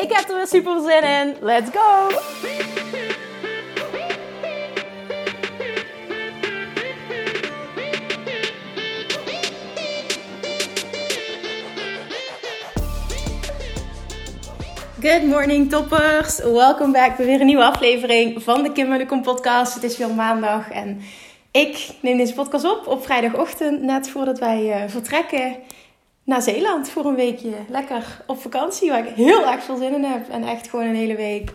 Ik heb er weer super zin in. Let's go! Good morning toppers. Welkom bij weer een nieuwe aflevering van de Kim Kom podcast. Het is weer maandag en ik neem deze podcast op op vrijdagochtend net voordat wij uh, vertrekken naar Zeeland voor een weekje. Lekker op vakantie, waar ik heel erg veel zin in heb. En echt gewoon een hele week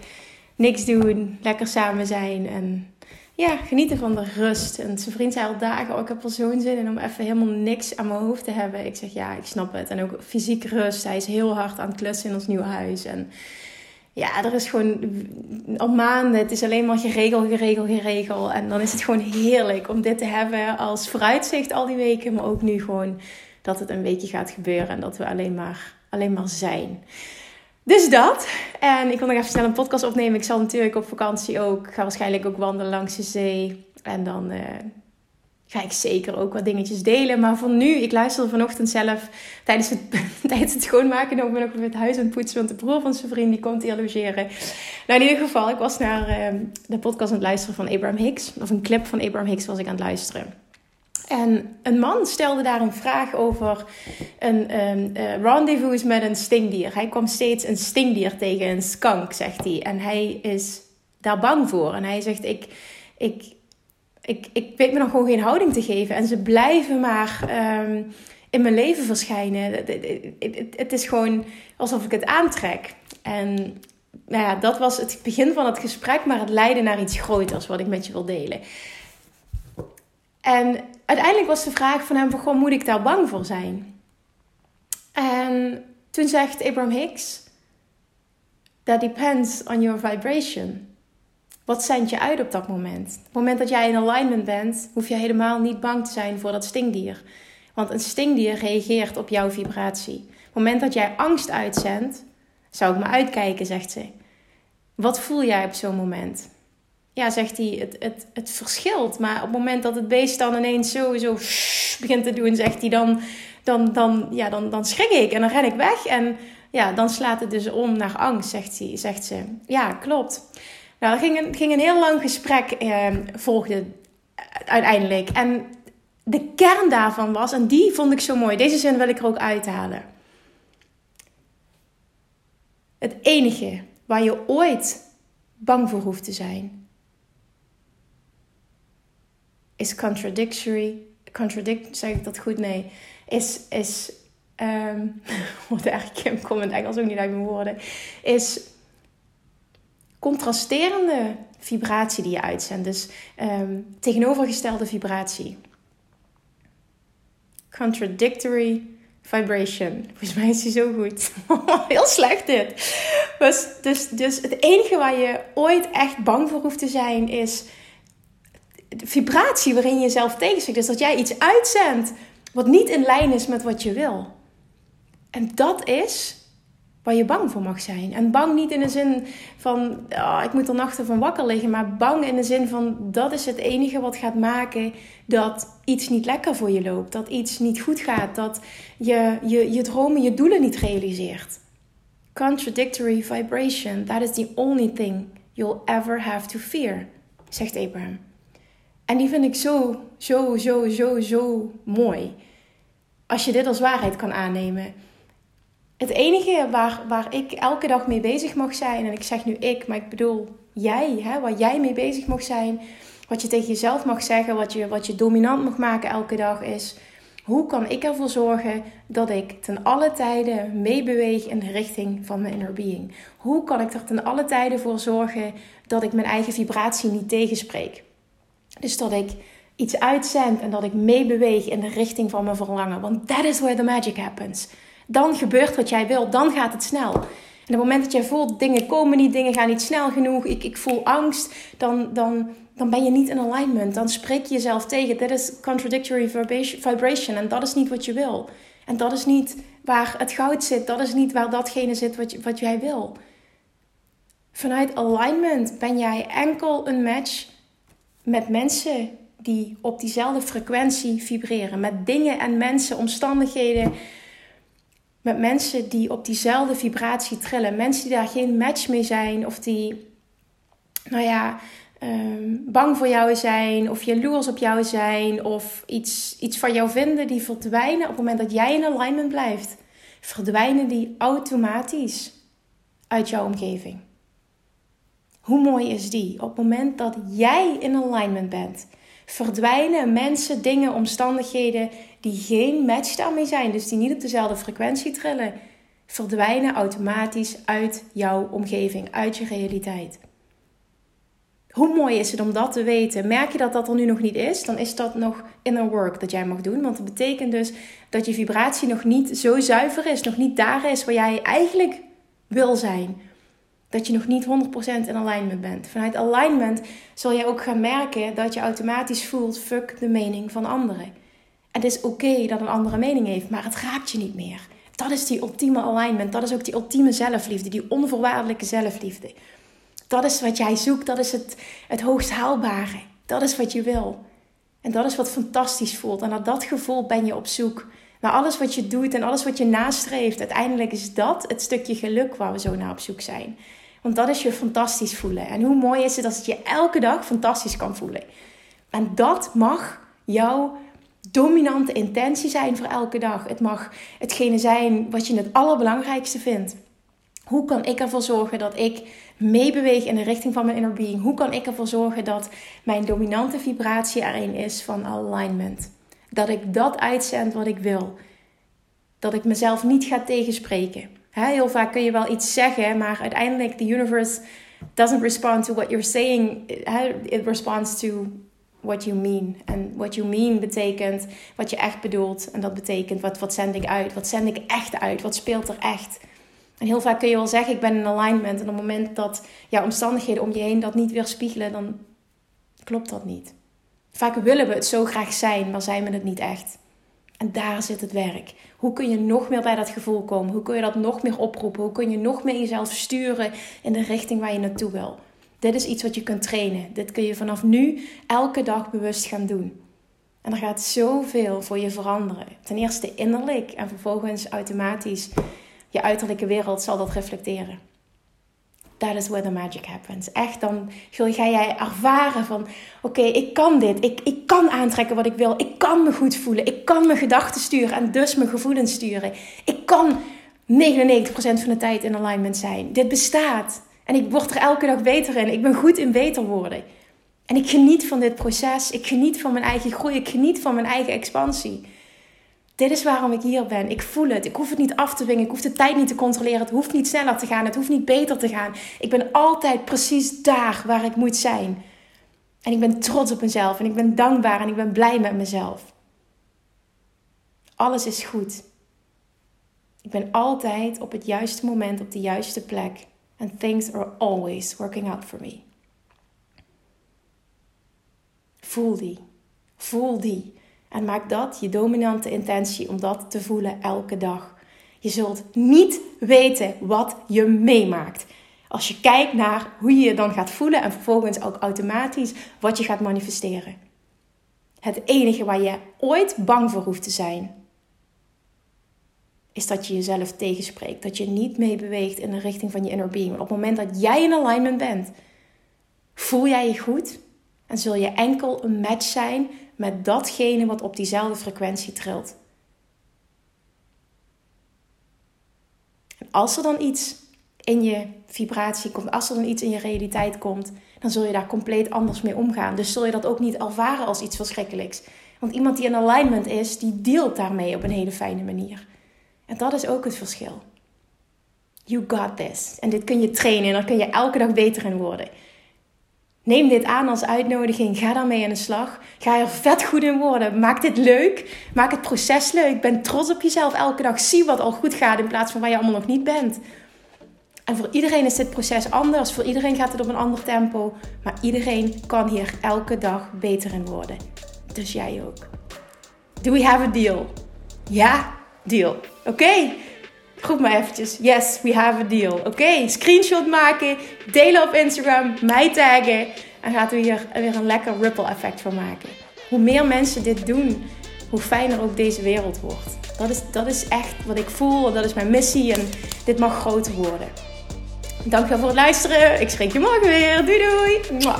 niks doen, lekker samen zijn en ja, genieten van de rust. En zijn vriend zei al dagen, oh, ik heb er zo'n zin in om even helemaal niks aan mijn hoofd te hebben. Ik zeg, ja, ik snap het. En ook fysiek rust. Hij is heel hard aan het klussen in ons nieuwe huis. En ja, er is gewoon al maanden, het is alleen maar geregeld, geregeld, geregeld. En dan is het gewoon heerlijk om dit te hebben als vooruitzicht al die weken. Maar ook nu gewoon dat het een weekje gaat gebeuren en dat we alleen maar, alleen maar zijn. Dus dat. En ik wil nog even snel een podcast opnemen. Ik zal natuurlijk op vakantie ook. Ga waarschijnlijk ook wandelen langs de zee. En dan uh, ga ik zeker ook wat dingetjes delen. Maar voor nu, ik luisterde vanochtend zelf tijdens het, tijdens het schoonmaken. Ik ben ook weer het huis aan het poetsen. Want de broer van zijn vriend die komt hier logeren. Nou, in ieder geval, ik was naar uh, de podcast aan het luisteren van Abraham Hicks. Of een clip van Abraham Hicks was ik aan het luisteren. En een man stelde daar een vraag over een um, uh, rendezvous met een stingdier. Hij kwam steeds een stingdier tegen, een skank, zegt hij. En hij is daar bang voor. En hij zegt, ik, ik, ik, ik weet me nog gewoon geen houding te geven. En ze blijven maar um, in mijn leven verschijnen. Het, is gewoon alsof ik het aantrek. En nou ja, dat was het begin van het gesprek, maar het leidde naar iets groters wat ik met je wil delen. En uiteindelijk was de vraag van hem: van, moet ik daar bang voor zijn? En toen zegt Abraham Hicks: That depends on your vibration. Wat zendt je uit op dat moment? Op het moment dat jij in alignment bent, hoef je helemaal niet bang te zijn voor dat stingdier. Want een stingdier reageert op jouw vibratie. Op het moment dat jij angst uitzendt, zou ik me uitkijken, zegt ze. Wat voel jij op zo'n moment? Ja, zegt hij, het, het, het verschilt. Maar op het moment dat het beest dan ineens sowieso begint te doen, zegt hij, dan, dan, dan, ja, dan, dan schrik ik en dan ren ik weg. En ja, dan slaat het dus om naar angst, zegt, hij, zegt ze. Ja, klopt. Nou, er ging een, ging een heel lang gesprek, eh, volgde uiteindelijk. En de kern daarvan was, en die vond ik zo mooi, deze zin wil ik er ook uithalen. Het enige waar je ooit bang voor hoeft te zijn, is contradictory. Contradict, zeg ik dat goed? Nee. Is, is um, wat eigenlijk kom in Engels ook niet uit mijn woorden. Is contrasterende vibratie die je uitzendt. Dus um, tegenovergestelde vibratie. Contradictory vibration. Volgens mij is die zo goed. Heel slecht dit. Dus, dus, dus het enige waar je ooit echt bang voor hoeft te zijn is vibratie waarin je jezelf tegenspreekt. Dus dat jij iets uitzendt wat niet in lijn is met wat je wil. En dat is waar je bang voor mag zijn. En bang niet in de zin van, oh, ik moet er nachten van wakker liggen. Maar bang in de zin van, dat is het enige wat gaat maken dat iets niet lekker voor je loopt. Dat iets niet goed gaat. Dat je je, je dromen, je doelen niet realiseert. Contradictory vibration. That is the only thing you'll ever have to fear, zegt Abraham. En die vind ik zo, zo, zo, zo, zo mooi. Als je dit als waarheid kan aannemen. Het enige waar, waar ik elke dag mee bezig mag zijn, en ik zeg nu ik, maar ik bedoel jij, hè, waar jij mee bezig mag zijn, wat je tegen jezelf mag zeggen, wat je, wat je dominant mag maken elke dag, is hoe kan ik ervoor zorgen dat ik ten alle tijden meebeweeg in de richting van mijn inner being? Hoe kan ik er ten alle tijden voor zorgen dat ik mijn eigen vibratie niet tegenspreek? Dus dat ik iets uitzend en dat ik meebeweeg in de richting van mijn verlangen. Want that is where the magic happens. Dan gebeurt wat jij wilt, dan gaat het snel. En op het moment dat jij voelt, dingen komen niet, dingen gaan niet snel genoeg, ik, ik voel angst, dan, dan, dan ben je niet in alignment. Dan spreek je jezelf tegen. Dit is contradictory vibration en dat is niet wat je wil. En dat is niet waar het goud zit, dat is niet waar datgene zit wat, je, wat jij wil. Vanuit alignment ben jij enkel een match met mensen die op diezelfde frequentie vibreren. Met dingen en mensen, omstandigheden. Met mensen die op diezelfde vibratie trillen. Mensen die daar geen match mee zijn. Of die, nou ja, um, bang voor jou zijn. Of jaloers op jou zijn. Of iets, iets van jou vinden. Die verdwijnen op het moment dat jij in alignment blijft. Verdwijnen die automatisch uit jouw omgeving. Hoe mooi is die? Op het moment dat jij in alignment bent, verdwijnen mensen, dingen, omstandigheden die geen match daarmee zijn, dus die niet op dezelfde frequentie trillen, verdwijnen automatisch uit jouw omgeving, uit je realiteit. Hoe mooi is het om dat te weten? Merk je dat dat er nu nog niet is? Dan is dat nog inner work dat jij mag doen. Want dat betekent dus dat je vibratie nog niet zo zuiver is, nog niet daar is waar jij eigenlijk wil zijn dat je nog niet 100% in alignment bent. Vanuit alignment zul je ook gaan merken dat je automatisch voelt: fuck de mening van anderen. En het is oké dat een andere mening heeft, maar het raakt je niet meer. Dat is die ultieme alignment. Dat is ook die ultieme zelfliefde, die onvoorwaardelijke zelfliefde. Dat is wat jij zoekt, dat is het, het hoogst haalbare. Dat is wat je wil. En dat is wat fantastisch voelt. En naar dat gevoel ben je op zoek. Naar alles wat je doet en alles wat je nastreeft. Uiteindelijk is dat het stukje geluk waar we zo naar op zoek zijn. Want dat is je fantastisch voelen. En hoe mooi is het als je elke dag fantastisch kan voelen. En dat mag jouw dominante intentie zijn voor elke dag. Het mag hetgene zijn wat je het allerbelangrijkste vindt. Hoe kan ik ervoor zorgen dat ik meebeweeg in de richting van mijn inner being? Hoe kan ik ervoor zorgen dat mijn dominante vibratie erin is van alignment? Dat ik dat uitzend wat ik wil. Dat ik mezelf niet ga tegenspreken heel vaak kun je wel iets zeggen, maar uiteindelijk the universe doesn't respond to what you're saying. It responds to what you mean. En what you mean betekent wat je echt bedoelt. En dat betekent wat, wat zend ik uit? Wat zend ik echt uit? Wat speelt er echt? En heel vaak kun je wel zeggen, ik ben in alignment. En op het moment dat jouw omstandigheden om je heen dat niet weerspiegelen, dan klopt dat niet. Vaak willen we het zo graag zijn, maar zijn we het niet echt. En daar zit het werk. Hoe kun je nog meer bij dat gevoel komen? Hoe kun je dat nog meer oproepen? Hoe kun je nog meer jezelf sturen in de richting waar je naartoe wil? Dit is iets wat je kunt trainen. Dit kun je vanaf nu elke dag bewust gaan doen. En er gaat zoveel voor je veranderen. Ten eerste innerlijk en vervolgens automatisch je uiterlijke wereld zal dat reflecteren that is where the magic happens. Echt, dan ga jij ervaren van... Oké, ik kan dit. Ik, ik kan aantrekken wat ik wil. Ik kan me goed voelen. Ik kan mijn gedachten sturen en dus mijn gevoelens sturen. Ik kan 99% van de tijd in alignment zijn. Dit bestaat. En ik word er elke dag beter in. Ik ben goed in beter worden. En ik geniet van dit proces. Ik geniet van mijn eigen groei. Ik geniet van mijn eigen expansie. Dit is waarom ik hier ben. Ik voel het. Ik hoef het niet af te dwingen. Ik hoef de tijd niet te controleren. Het hoeft niet sneller te gaan. Het hoeft niet beter te gaan. Ik ben altijd precies daar waar ik moet zijn. En ik ben trots op mezelf. En ik ben dankbaar. En ik ben blij met mezelf. Alles is goed. Ik ben altijd op het juiste moment op de juiste plek. And things are always working out for me. Voel die. Voel die. En maak dat je dominante intentie om dat te voelen elke dag. Je zult niet weten wat je meemaakt. Als je kijkt naar hoe je je dan gaat voelen en vervolgens ook automatisch wat je gaat manifesteren. Het enige waar je ooit bang voor hoeft te zijn, is dat je jezelf tegenspreekt. Dat je niet meebeweegt in de richting van je inner being. op het moment dat jij in alignment bent, voel jij je goed en zul je enkel een match zijn met datgene wat op diezelfde frequentie trilt. Als er dan iets in je vibratie komt, als er dan iets in je realiteit komt, dan zul je daar compleet anders mee omgaan. Dus zul je dat ook niet ervaren als iets verschrikkelijks. Want iemand die in alignment is, die deelt daarmee op een hele fijne manier. En dat is ook het verschil. You got this. En dit kun je trainen en daar kun je elke dag beter in worden. Neem dit aan als uitnodiging. Ga daarmee aan de slag. Ga er vet goed in worden. Maak dit leuk. Maak het proces leuk. Ben trots op jezelf elke dag. Zie wat al goed gaat in plaats van waar je allemaal nog niet bent. En voor iedereen is dit proces anders. Voor iedereen gaat het op een ander tempo. Maar iedereen kan hier elke dag beter in worden. Dus jij ook. Do we have a deal? Ja, deal. Oké. Groep me eventjes. Yes, we have a deal. Oké, screenshot maken, delen op Instagram, mij taggen. En gaat u hier weer een lekker ripple effect van maken. Hoe meer mensen dit doen, hoe fijner ook deze wereld wordt. Dat is, dat is echt wat ik voel. Dat is mijn missie. En dit mag groter worden. Dankjewel voor het luisteren. Ik spreek je morgen weer. Doei doei.